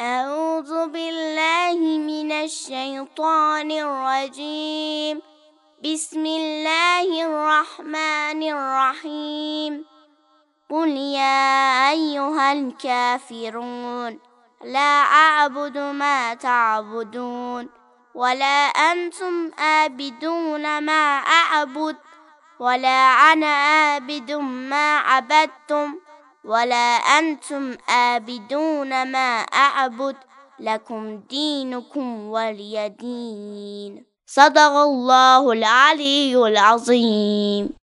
أعوذ بالله من الشيطان الرجيم. بسم الله الرحمن الرحيم. قل يا أيها الكافرون لا أعبد ما تعبدون ولا أنتم آبدون ما أعبد ولا أنا آبد ما عبدتم. ولا أنتم آبدون ما أعبد لكم دينكم ولي دين. صدق الله العلي العظيم.